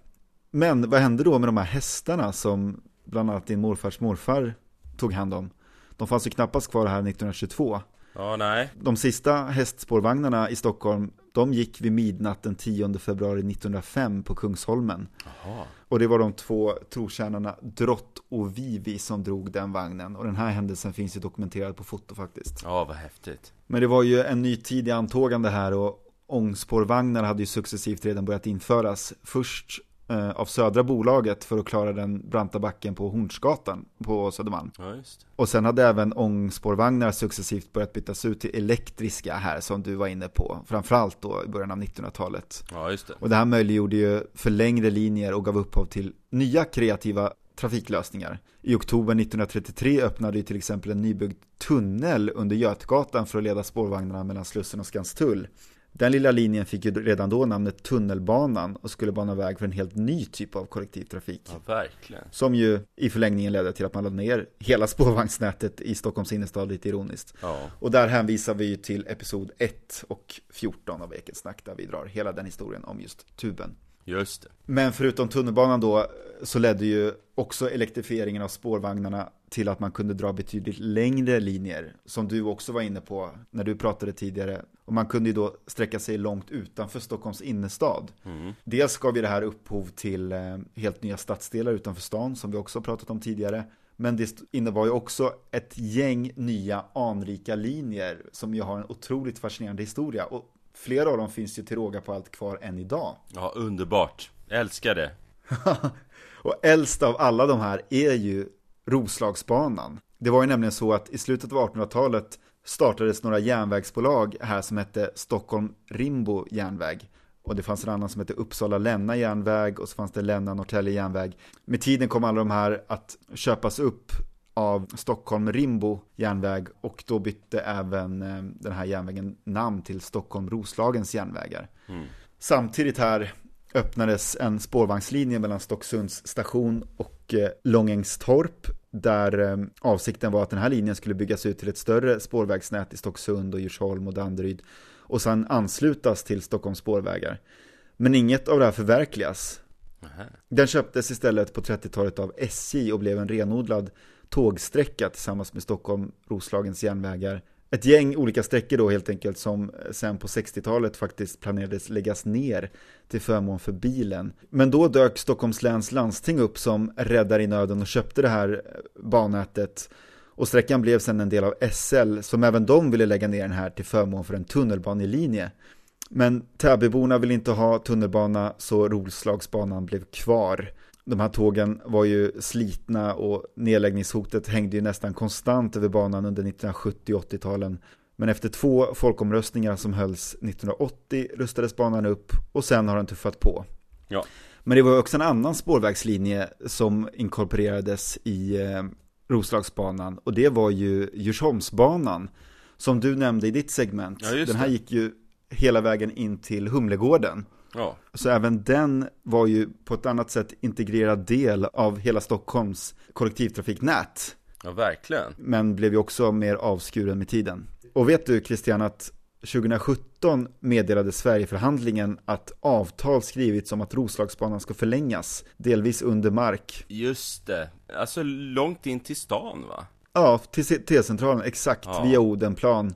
Men vad hände då med de här hästarna som bland annat din morfars morfar tog hand om? De fanns ju knappast kvar här 1922. Ja nej. De sista hästspårvagnarna i Stockholm, de gick vid midnatt den 10 februari 1905 på Kungsholmen. Jaha. Och det var de två trotjänarna Drott och Vivi som drog den vagnen. Och den här händelsen finns ju dokumenterad på foto faktiskt. Ja, vad häftigt. Men det var ju en ny tid i antågande här och ångspårvagnar hade ju successivt redan börjat införas. Först eh, av södra bolaget för att klara den branta backen på Hornsgatan på Södermalm. Ja. Och sen hade även ångspårvagnar successivt börjat bytas ut till elektriska här som du var inne på. Framförallt då i början av 1900-talet. Ja, det. Och det här möjliggjorde ju för längre linjer och gav upphov till nya kreativa trafiklösningar. I oktober 1933 öppnade ju till exempel en nybyggd tunnel under Götgatan för att leda spårvagnarna mellan Slussen och Skanstull. Den lilla linjen fick ju redan då namnet Tunnelbanan och skulle bana väg för en helt ny typ av kollektivtrafik. Ja, verkligen. Som ju i förlängningen ledde till att man lade ner hela spårvagnsnätet i Stockholms innerstad lite ironiskt. Ja. Och där hänvisar vi ju till episod 1 och 14 av Eketsnack där vi drar hela den historien om just tuben. Just det. Men förutom tunnelbanan då så ledde ju också elektrifieringen av spårvagnarna till att man kunde dra betydligt längre linjer som du också var inne på när du pratade tidigare. Och man kunde ju då sträcka sig långt utanför Stockholms innerstad. Mm. Dels gav ju det här upphov till eh, helt nya stadsdelar utanför stan som vi också pratat om tidigare. Men det innebar ju också ett gäng nya anrika linjer som ju har en otroligt fascinerande historia. Och flera av dem finns ju till råga på allt kvar än idag. Ja, underbart. Älskar det. och äldst av alla de här är ju Roslagsbanan. Det var ju nämligen så att i slutet av 1800-talet startades några järnvägsbolag här som hette Stockholm Rimbo järnväg. Och det fanns en annan som hette Uppsala Länna järnväg och så fanns det Länna Norrtälje järnväg. Med tiden kom alla de här att köpas upp av Stockholm Rimbo järnväg och då bytte även eh, den här järnvägen namn till Stockholm Roslagens järnvägar. Mm. Samtidigt här öppnades en spårvagnslinje mellan Stocksunds station och eh, Långängstorp där eh, avsikten var att den här linjen skulle byggas ut till ett större spårvägsnät i Stocksund och Djursholm och Danderyd och sen anslutas till Stockholms spårvägar. Men inget av det här förverkligas. Aha. Den köptes istället på 30-talet av SJ och blev en renodlad tågsträcka tillsammans med Stockholm Roslagens järnvägar ett gäng olika sträckor då helt enkelt som sen på 60-talet faktiskt planerades läggas ner till förmån för bilen. Men då dök Stockholms läns landsting upp som räddare i nöden och köpte det här bannätet och sträckan blev sen en del av SL som även de ville lägga ner den här till förmån för en tunnelbanelinje. Men Täbyborna ville inte ha tunnelbana så Roslagsbanan blev kvar de här tågen var ju slitna och nedläggningshotet hängde ju nästan konstant över banan under 1970 80-talen. Men efter två folkomröstningar som hölls 1980 rustades banan upp och sen har den tuffat på. Ja. Men det var också en annan spårvägslinje som inkorporerades i eh, Roslagsbanan och det var ju Djursholmsbanan som du nämnde i ditt segment. Ja, den här gick ju hela vägen in till Humlegården. Ja. Så även den var ju på ett annat sätt integrerad del av hela Stockholms kollektivtrafiknät. Ja, verkligen. Men blev ju också mer avskuren med tiden. Och vet du Christian att 2017 meddelade Sverigeförhandlingen att avtal skrivits om att Roslagsbanan ska förlängas, delvis under mark. Just det. Alltså långt in till stan va? Ja, till T-centralen, exakt, Ja. via Odenplan.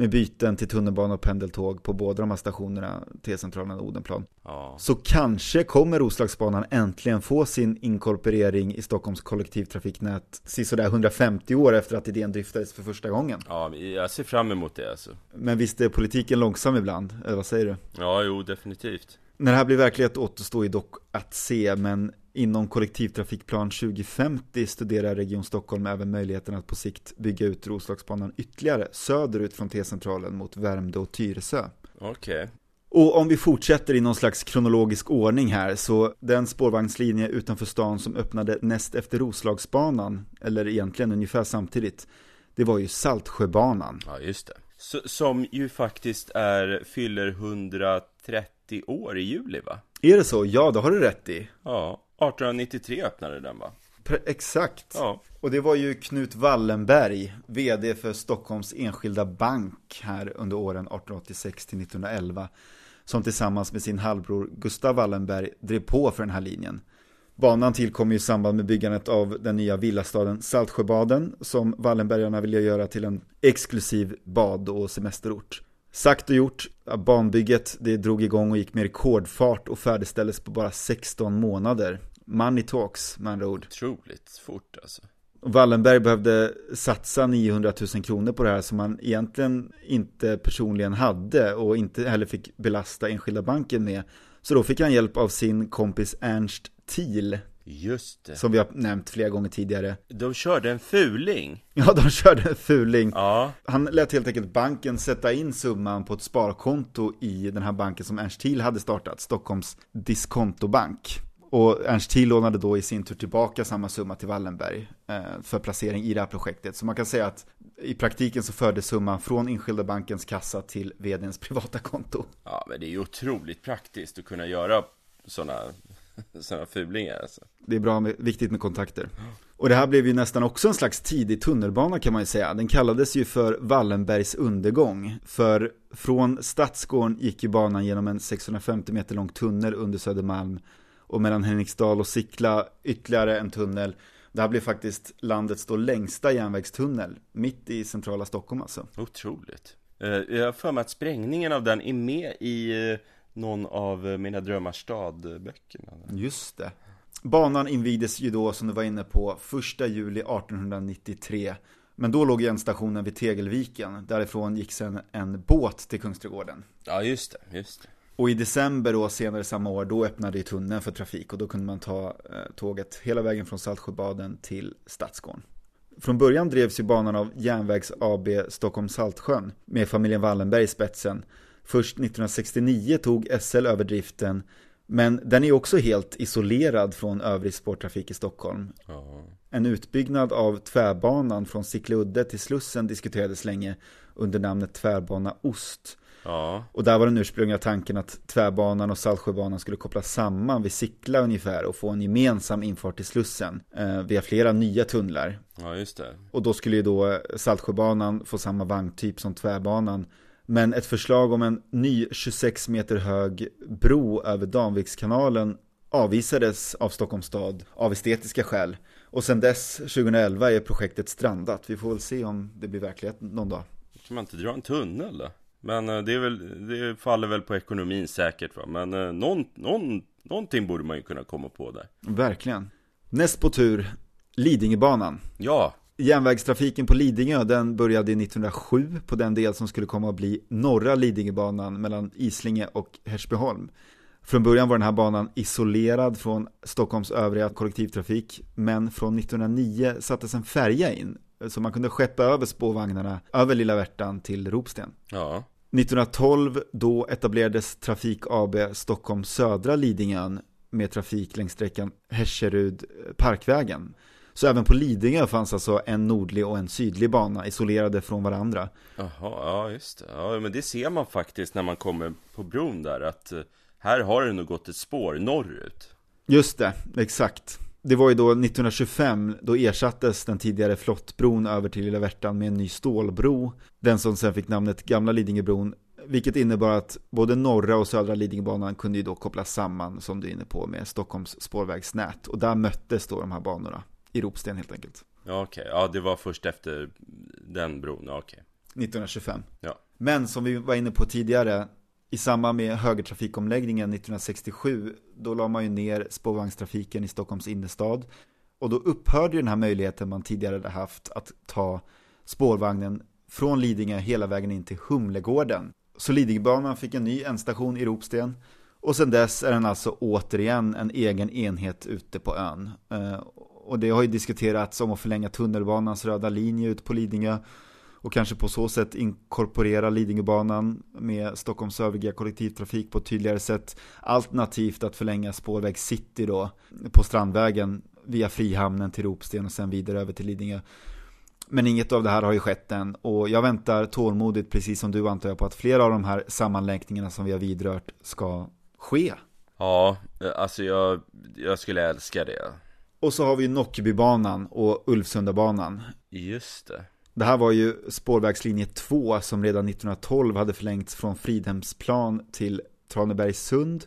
Med byten till tunnelbana och pendeltåg på båda de här stationerna, T-centralen och Odenplan. Ja. Så kanske kommer Roslagsbanan äntligen få sin inkorporering i Stockholms kollektivtrafiknät sådär 150 år efter att idén dryftades för första gången. Ja, jag ser fram emot det alltså. Men visst är politiken långsam ibland, eller vad säger du? Ja, jo, definitivt. När det här blir verklighet återstår ju dock att se, men inom kollektivtrafikplan 2050 studerar Region Stockholm även möjligheten att på sikt bygga ut Roslagsbanan ytterligare söderut från T-centralen mot Värmdö och Tyresö. Okej. Och om vi fortsätter i någon slags kronologisk ordning här, så den spårvagnslinje utanför stan som öppnade näst efter Roslagsbanan, eller egentligen ungefär samtidigt, det var ju Saltsjöbanan. Ja, just det. Så, som ju faktiskt är, fyller 130 år i juli va? Är det så? Ja, det har du rätt i. Ja, 1893 öppnade den va? Exakt. Ja. Och det var ju Knut Wallenberg, vd för Stockholms Enskilda Bank här under åren 1886 till 1911, som tillsammans med sin halvbror Gustav Wallenberg drev på för den här linjen. Banan tillkom ju i samband med byggandet av den nya villastaden Saltsjöbaden som Wallenbergarna ville göra till en exklusiv bad och semesterort. Sagt och gjort, banbygget det drog igång och gick med rekordfart och färdigställdes på bara 16 månader. Money talks med andra ord. Otroligt fort alltså. Wallenberg behövde satsa 900 000 kronor på det här som han egentligen inte personligen hade och inte heller fick belasta enskilda banken med. Så då fick han hjälp av sin kompis Ernst Thiel. Just det. Som vi har nämnt flera gånger tidigare. De körde en fuling. Ja, de körde en fuling. Ja. Han lät helt enkelt banken sätta in summan på ett sparkonto i den här banken som Ernst Thiel hade startat, Stockholms diskontobank. Och Ernst Thiel lånade då i sin tur tillbaka samma summa till Wallenberg eh, för placering i det här projektet. Så man kan säga att i praktiken så förde summan från enskilda bankens kassa till vdns privata konto. Ja, men det är ju otroligt praktiskt att kunna göra sådana sådana fulingar alltså. Det är bra med, viktigt med kontakter. Och det här blev ju nästan också en slags tidig tunnelbana kan man ju säga. Den kallades ju för Wallenbergs undergång. För från Stadsgården gick ju banan genom en 650 meter lång tunnel under Södermalm. Och mellan Henriksdal och Sickla ytterligare en tunnel. Det här blev faktiskt landets då längsta järnvägstunnel. Mitt i centrala Stockholm alltså. Otroligt. Eh, jag har för mig att sprängningen av den är med i eh, någon av mina drömmars stad-böckerna. Just det. Banan invigdes ju då, som du var inne på, 1 juli 1893. Men då låg ändstationen vid Tegelviken. Därifrån gick sen en båt till Kungsträdgården. Ja, just det, just det. Och i december då, senare samma år, då öppnade ju tunneln för trafik och då kunde man ta eh, tåget hela vägen från Saltsjöbaden till Stadsgården. Från början drevs ju banan av Järnvägs AB Stockholm Saltsjön med familjen Wallenberg i spetsen. Först 1969 tog SL över driften, men den är också helt isolerad från övrig spårtrafik i Stockholm. Ja. En utbyggnad av tvärbanan från Sickleudde till Slussen diskuterades länge under namnet Tvärbana Ost. Ja. Och där var den ursprungliga tanken att Tvärbanan och Saltsjöbanan skulle kopplas samman vid Sickla ungefär och få en gemensam infart till Slussen eh, via flera nya tunnlar. ja, just det. Och då skulle ju då Saltsjöbanan få samma vagntyp som Tvärbanan. Men ett förslag om en ny 26 meter hög bro över Danvikskanalen avvisades av Stockholms stad av estetiska skäl. Och sen dess, 2011, är projektet strandat. Vi får väl se om det blir verklighet någon dag. Kan man inte dra en tunnel då? Men eh, det är väl, det faller väl på ekonomin säkert va? Men eh, någon, någon, någonting borde man ju kunna komma på där. Verkligen. Näst på tur, Lidingöbanan. Ja, Järnvägstrafiken på Lidingö den började 1907 på den del som skulle komma att bli norra Lidingöbanan mellan Islinge och Hässleholm. Från början var den här banan isolerad från Stockholms övriga kollektivtrafik men från 1909 sattes en färja in så man kunde skeppa över spårvagnarna över Lilla Värtan till Ropsten. ja, 1912 då etablerades Trafik AB Stockholm Södra Lidingön med trafik längs sträckan Hässerud-Parkvägen. Så även på Lidingö fanns alltså en nordlig och en sydlig bana isolerade från varandra. jaha, ja just det. Ja, men det ser man faktiskt när man kommer på bron där att eh, här har det nog gått ett spår norrut. Just det, exakt. Det var ju då 1925, då ersattes den tidigare flottbron över till Lilla Värtan med en ny stålbro. Den som sen fick namnet Gamla Lidingöbron. Vilket innebar att både norra och södra Lidingöbanan kunde ju då kopplas samman, som du är inne på, med Stockholms spårvägsnät. Och där möttes då de här banorna, i Ropsten helt enkelt. Ja, okej. Ja, det var först efter den bron. Ja, okej. 1925. Ja. Men som vi var inne på tidigare, i samband med högertrafikomläggningen 1967, då la man ju ner spårvagnstrafiken i Stockholms innerstad. Och då upphörde ju den här möjligheten man tidigare hade haft att ta spårvagnen från Lidingö hela vägen in till Humlegården. Så Lidingöbanan fick en ny ändstation i Ropsten. Och sen dess är den alltså återigen en egen enhet ute på ön. Eh, och det har ju diskuterats om att förlänga tunnelbanans röda linje ut på Lidingö och kanske på så sätt inkorporera Lidingöbanan med Stockholms övriga kollektivtrafik på ett tydligare sätt. Alternativt att förlänga spårväg City då på Strandvägen via Frihamnen till Ropsten och sen vidare över till Lidingö. Men inget av det här har ju skett än och jag väntar tålmodigt precis som du antar jag på att flera av de här sammanlänkningarna som vi har vidrört ska ske. Ja, alltså jag, jag skulle älska det. Och så har vi Nockebybanan och Ulvsundabanan. Just det. Det här var ju spårvägslinje 2 som redan 1912 hade förlängts från Fridhemsplan till Tranebergsund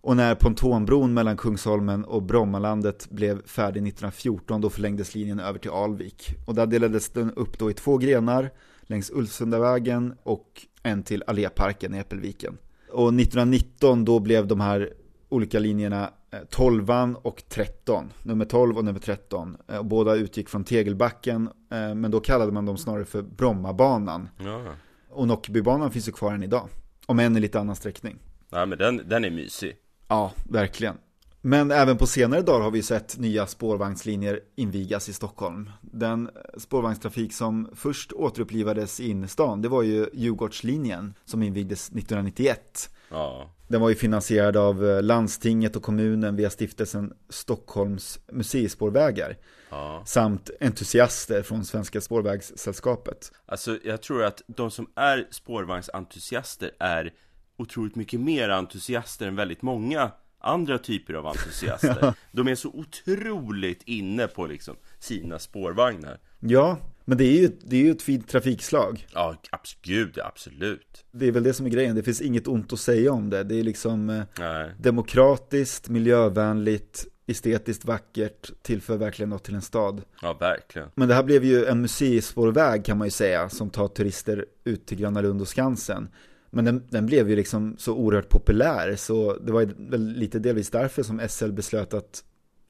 Och när pontonbron mellan Kungsholmen och Brommalandet blev färdig 1914 då förlängdes linjen över till Alvik. Och där delades den upp då i två grenar längs Ulvsundavägen och en till Alléparken i Äppelviken. Och 1919 då blev de här olika linjerna 12 och 13, nummer 12 och nummer 13. Och båda utgick från Tegelbacken, men då kallade man dem snarare för Brommabanan. Ja. Och Nockebybanan finns ju kvar än idag, om än i lite annan sträckning. Nej men den, den är mysig. Ja, verkligen. Men även på senare dagar har vi sett nya spårvagnslinjer invigas i Stockholm. Den spårvagnstrafik som först återupplivades i innerstan, det var ju Djurgårdslinjen som invigdes 1991. Ja. Den var ju finansierad av eh, landstinget och kommunen via stiftelsen Stockholms museispårvägar. Ja. Samt entusiaster från Svenska spårvägssällskapet. Alltså jag tror att de som är spårvagnsentusiaster är otroligt mycket mer entusiaster än väldigt många andra typer av entusiaster. De är så otroligt inne på liksom sina spårvagnar. Ja, men det är ju, det är ju ett fint trafikslag. Ja, abs gud, absolut. Det är väl det som är grejen, det finns inget ont att säga om det. Det är liksom eh, Nej. demokratiskt, miljövänligt, estetiskt vackert, tillför verkligen något till en stad. Ja, verkligen. Men det här blev ju en museispårväg kan man ju säga, som tar turister ut till Gröna Lund och Skansen. Men den, den, blev ju liksom så oerhört populär så det var väl lite delvis därför som SL beslöt att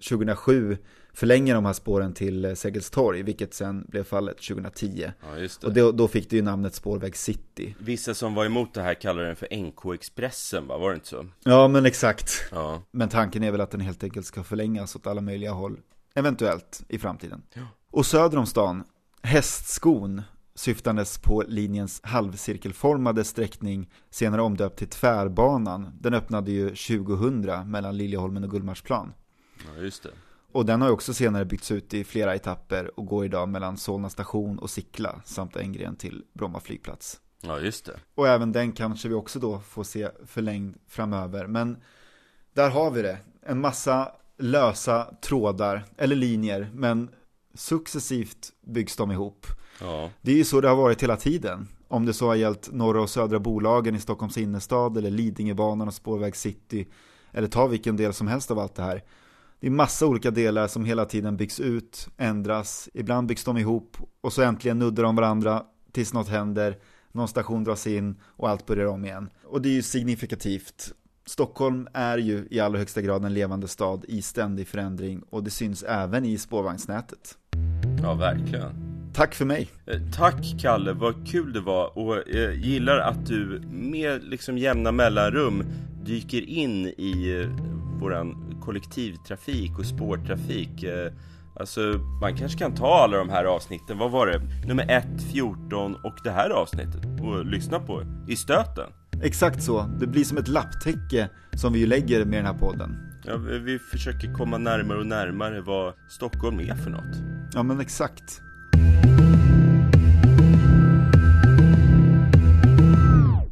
2007 förlänga de här spåren till Sergels torg, vilket sen blev fallet 2010. Ja, just det. Och då, då fick det ju namnet Spårväg City. Vissa som var emot det här kallar den för NK-expressen, va? Var det inte så? Ja, men exakt. Ja. Men tanken är väl att den helt enkelt ska förlängas åt alla möjliga håll, eventuellt i framtiden. Ja. Och söder om stan, Hästskon syftandes på linjens halvcirkelformade sträckning, senare omdöpt till Tvärbanan. Den öppnade ju 2000 mellan Liljeholmen och Gullmarsplan. ja, just det. Och den har också senare byggts ut i flera etapper och går idag mellan Solna station och Sickla samt en gren till Bromma flygplats. Ja, just det. Och även den kanske vi också då får se förlängd framöver. Men där har vi det. En massa lösa trådar, eller linjer, men successivt byggs de ihop. Ja. Det är ju så det har varit hela tiden. Om det så har gällt norra och södra bolagen i Stockholms innerstad eller Lidingöbanan och Spårväg City. Eller ta vilken del som helst av allt det här. Det är massa olika delar som hela tiden byggs ut, ändras, ibland byggs de ihop och så äntligen nuddar de varandra tills något händer, någon station dras in och allt börjar om igen. Och det är ju signifikativt. Stockholm är ju i allra högsta grad en levande stad i ständig förändring och det syns även i spårvagnsnätet. ja, verkligen. Tack för mig! Eh, Tack Kalle, vad kul det var och eh, gillar att du med liksom jämna mellanrum dyker in i eh, våran kollektivtrafik och spårtrafik. Alltså man kanske kan ta alla de här avsnitten, vad var det? Nummer 1, 14 och det här avsnittet och lyssna på i stöten. Exakt så, det blir som ett lapptäcke som vi ju lägger med den här podden. Ja, vi försöker komma närmare och närmare vad Stockholm är för något. Ja men exakt. Thank you.